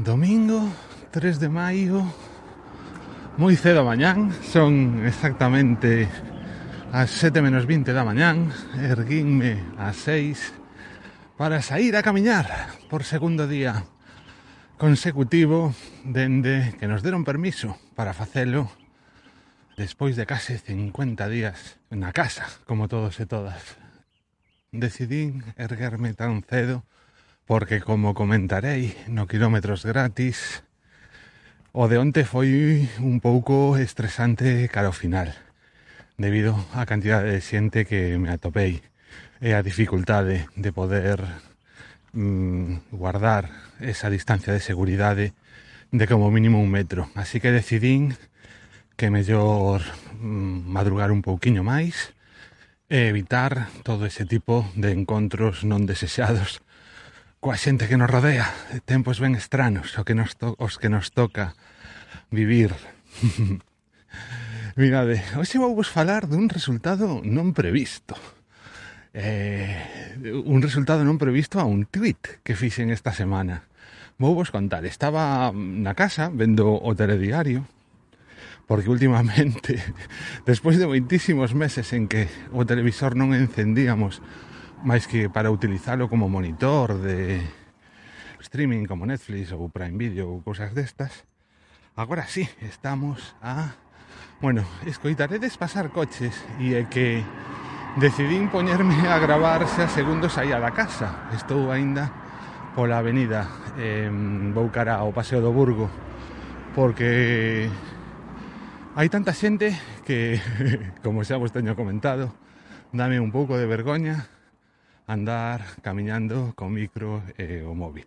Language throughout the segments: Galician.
Domingo 3 de maio Moi cedo a mañán Son exactamente as 7 menos 20 da mañán erguínme ás 6 Para sair a camiñar Por segundo día consecutivo Dende que nos deron permiso para facelo Despois de case 50 días na casa Como todos e todas. Decidín erguerme tan cedo porque como comentarei no quilómetros gratis, o de onte foi un pouco estresante cara ao final, debido á cantidade de xente que me atopei e a dificultade de poder mm, guardar esa distancia de seguridade de como mínimo un metro. Así que decidín que mellor mm, madrugar un pouquiño máis e evitar todo ese tipo de encontros non desexados coa xente que nos rodea, tempos ben estranos, o que nos to, os que nos toca vivir. Mirade, hoxe vou vos falar dun resultado non previsto. Eh, un resultado non previsto a un tweet que fixen esta semana. Vou vos contar, estaba na casa vendo o telediario, porque últimamente, despois de moitísimos meses en que o televisor non encendíamos máis que para utilizalo como monitor de streaming como Netflix ou Prime Video ou cousas destas agora sí, estamos a bueno, escoitaredes pasar coches e é que decidín poñerme a gravar xa segundos aí a da casa. Estou aínda pola avenida eh, vou cara ao Paseo do Burgo porque hai tanta xente que, como xa vos teño comentado, dame un pouco de vergoña andar camiñando co micro e o móvil.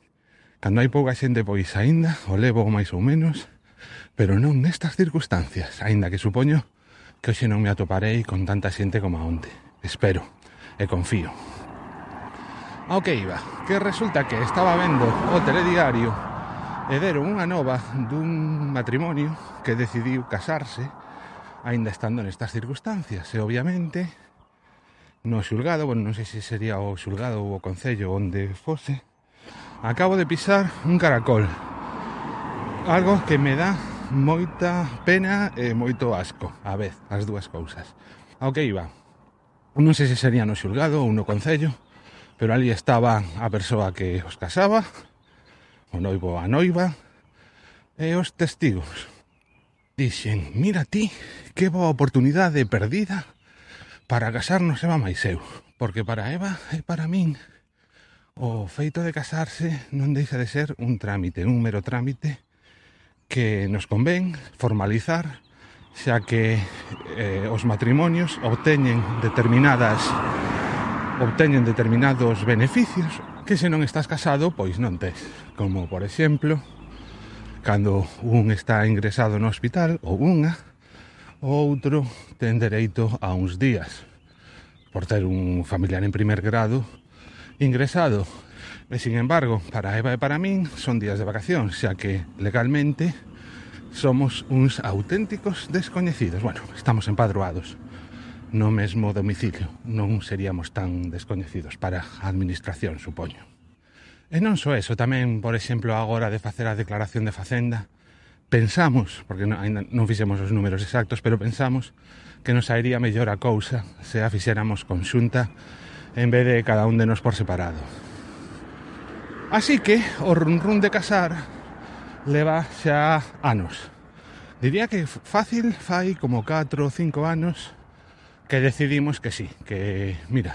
Cando hai pouca xente pois aínda, o levo máis ou menos, pero non nestas circunstancias, aínda que supoño que hoxe non me atoparei con tanta xente como a onte. Espero e confío. Ao que iba, que resulta que estaba vendo o telediario e deron unha nova dun matrimonio que decidiu casarse aínda estando nestas circunstancias e obviamente no xulgado, bueno, non sei se sería o xulgado ou o concello onde fose, acabo de pisar un caracol. Algo que me dá moita pena e moito asco, a vez, as dúas cousas. Ao que iba? Non sei se sería no xulgado ou no concello, pero ali estaba a persoa que os casaba, o noivo a noiva, e os testigos. Dixen, mira ti, que boa oportunidade perdida para casarnos Eva máis eu, porque para Eva e para min o feito de casarse non deixa de ser un trámite, un mero trámite que nos convén formalizar xa que eh, os matrimonios obteñen determinadas obteñen determinados beneficios que se non estás casado pois non tes. Como por exemplo cando un está ingresado no hospital ou unha o outro ten dereito a uns días por ter un familiar en primer grado ingresado. E, sin embargo, para Eva e para min son días de vacación, xa que legalmente somos uns auténticos descoñecidos. Bueno, estamos empadroados no mesmo domicilio. Non seríamos tan descoñecidos para a administración, supoño. E non só eso, tamén, por exemplo, agora de facer a declaración de facenda, pensamos, porque non, ainda non fixemos os números exactos, pero pensamos que nos sairía mellor a cousa se a fixéramos conxunta en vez de cada un de nos por separado. Así que o run run de casar leva xa anos. Diría que fácil fai como 4 ou 5 anos que decidimos que sí, que mira,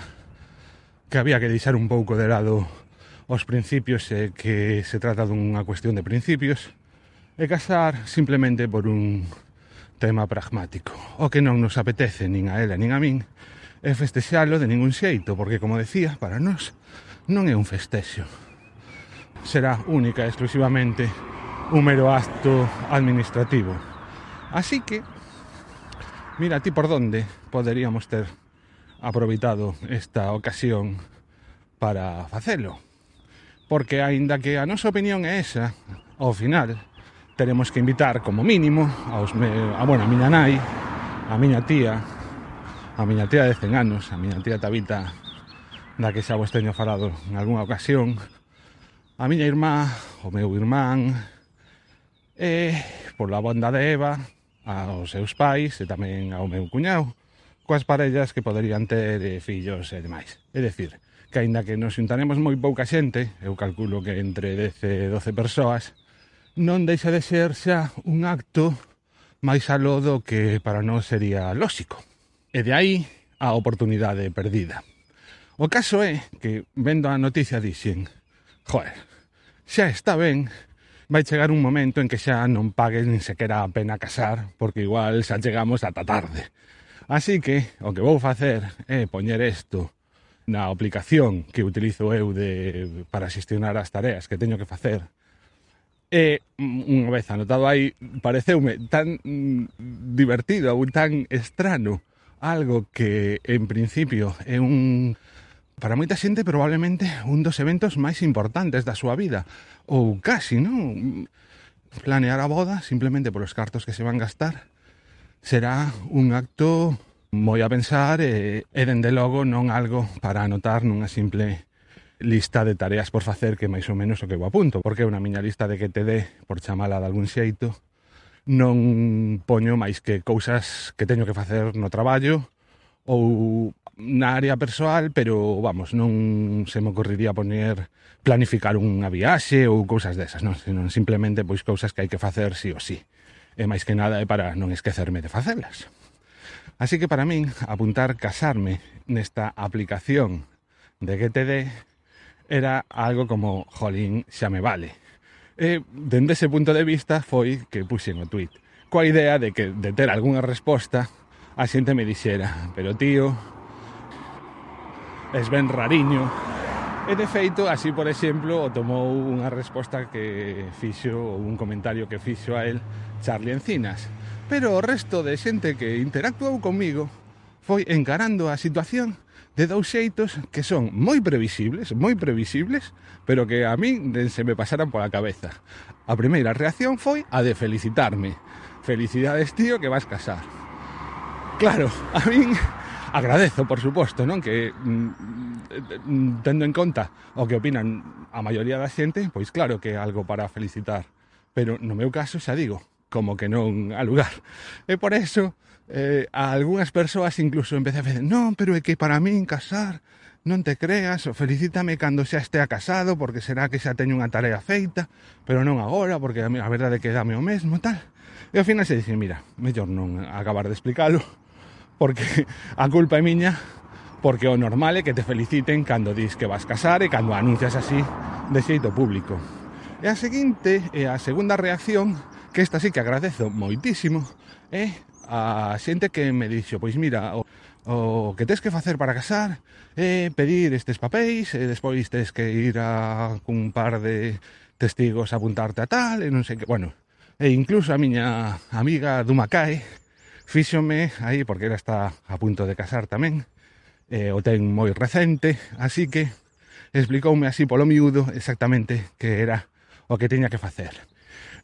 que había que deixar un pouco de lado os principios e que se trata dunha cuestión de principios e casar simplemente por un tema pragmático. O que non nos apetece nin a ela nin a min é festexalo de ningún xeito, porque, como decía, para nós non é un festexo. Será única e exclusivamente un mero acto administrativo. Así que, mira ti por donde poderíamos ter aproveitado esta ocasión para facelo. Porque, aínda que a nosa opinión é esa, ao final, teremos que invitar como mínimo aos me, a, bueno, a miña nai, a miña tía, a miña tía de 100 anos, a miña tía Tabita, da que xa vos teño falado en algunha ocasión, a miña irmá, o meu irmán, e pola banda de Eva, aos seus pais e tamén ao meu cuñado, coas parellas que poderían ter e fillos e demais. É dicir, que aínda que nos xuntaremos moi pouca xente, eu calculo que entre 10 e 12 persoas, non deixa de ser xa un acto máis aló do que para nós sería lóxico. E de aí a oportunidade perdida. O caso é que, vendo a noticia, dixen Joder, xa está ben, vai chegar un momento en que xa non pagues nin sequera a pena casar, porque igual xa chegamos ata tarde. Así que, o que vou facer é poñer isto na aplicación que utilizo eu de, para xestionar as tareas que teño que facer E unha vez anotado aí, pareceume tan mm, divertido ou tan estrano algo que en principio é un para moita xente probablemente un dos eventos máis importantes da súa vida ou casi, non? Planear a boda simplemente polos cartos que se van gastar será un acto moi a pensar e, e dende logo non algo para anotar nunha simple lista de tareas por facer que máis ou menos o que eu apunto, porque é unha miña lista de que te dé por chamala de algún xeito, non poño máis que cousas que teño que facer no traballo ou na área persoal, pero vamos, non se me ocorriría poñer planificar unha viaxe ou cousas desas, non, senón simplemente pois cousas que hai que facer sí ou sí. E máis que nada é para non esquecerme de facelas. Así que para min apuntar casarme nesta aplicación de GTD era algo como, jolín, xa me vale. E, dende ese punto de vista, foi que puxen o tweet. Coa idea de que, de ter algunha resposta, a xente me dixera, pero tío, es ben rariño. E de feito, así por exemplo, o tomou unha resposta que fixo, ou un comentario que fixo a el Charlie Encinas. Pero o resto de xente que interactuou comigo foi encarando a situación de dous xeitos que son moi previsibles, moi previsibles, pero que a min se me pasaran pola cabeza. A primeira reacción foi a de felicitarme. Felicidades, tío, que vas casar. Claro, a min agradezo, por suposto, non que mm, mm tendo en conta o que opinan a maioría da xente, pois claro que é algo para felicitar. Pero no meu caso, xa digo, como que non a lugar. E por eso, eh, a algunhas persoas incluso empecé a decir, non, pero é que para min casar non te creas, o felicítame cando xa estea casado, porque será que xa teño unha tarea feita, pero non agora, porque a, a verdade que dame o mesmo, tal. E ao final se dice, mira, mellor non acabar de explicalo, porque a culpa é miña, porque o normal é que te feliciten cando dis que vas casar e cando anuncias así de xeito público. E a seguinte, e a segunda reacción, que esta sí que agradezo moitísimo eh, a xente que me dixo pois mira, o, o que tes que facer para casar é pedir estes papéis e despois tes que ir a cun par de testigos a apuntarte a tal e non sei que, bueno e incluso a miña amiga Dumacae fíxome aí porque era está a punto de casar tamén e o ten moi recente así que explicoume así polo miúdo exactamente que era o que tiña que facer.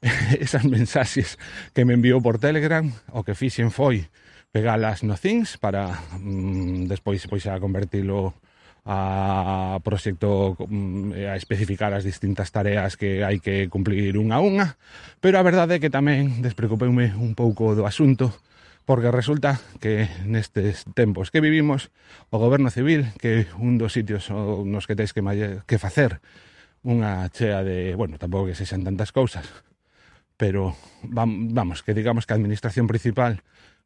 esas mensaxes que me enviou por Telegram, o que fixen foi pegalas no Things para mm, despois pois a convertilo a proxecto mm, a especificar as distintas tareas que hai que cumplir unha a unha, pero a verdade é que tamén despreocupeume un pouco do asunto porque resulta que nestes tempos que vivimos o goberno civil que un dos sitios nos que tens que, que facer unha chea de, bueno, tampouco que sexan tantas cousas, pero vamos, que digamos que a administración principal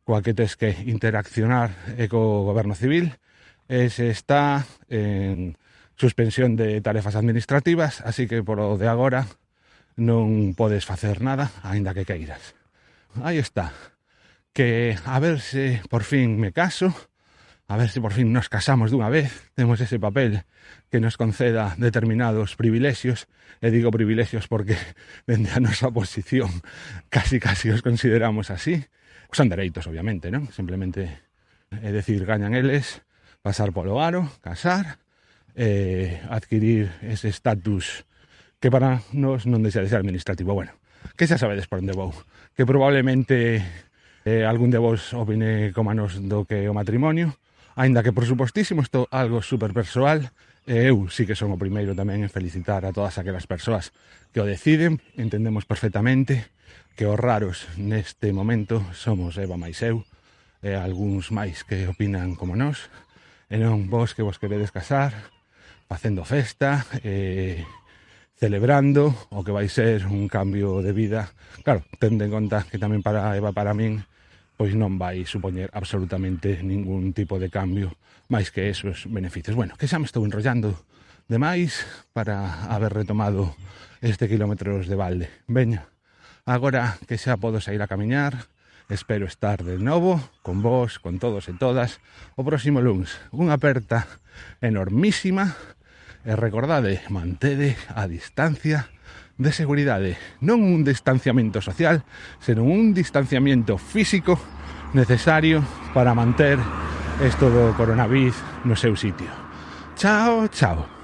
coa que tes que interaccionar é co goberno civil e se está en suspensión de tarefas administrativas, así que por o de agora non podes facer nada, aínda que queiras. Aí está. Que a ver se por fin me caso, A ver se por fin nos casamos dunha vez, temos ese papel que nos conceda determinados privilexios, e digo privilexios porque dende a nosa posición casi casi os consideramos así. Son dereitos, obviamente, non? Simplemente, é decir, gañan eles pasar polo aro, casar, eh, adquirir ese estatus que para nos non deixa de ser administrativo. Bueno, que xa sabedes por onde vou, que probablemente eh, algún de vos opine como nos do que o matrimonio, Ainda que, por supostísimo, isto algo super persoal, e eu sí que son o primeiro tamén en felicitar a todas aquelas persoas que o deciden. Entendemos perfectamente que os raros neste momento somos Eva máis eu, e algúns máis que opinan como nós, e non vos que vos queredes casar, facendo festa, e celebrando o que vai ser un cambio de vida. Claro, tende en conta que tamén para Eva, para min, pois non vai supoñer absolutamente ningún tipo de cambio máis que esos beneficios. Bueno, que xa me estou enrollando demais para haber retomado este quilómetros de balde. Veña, agora que xa podo sair a camiñar, espero estar de novo con vos, con todos e todas, o próximo lunes. Unha aperta enormísima E recordade, mantede a distancia de seguridade. Non un distanciamento social, senón un distanciamento físico necesario para manter esto do coronavirus no seu sitio. Chao, chao.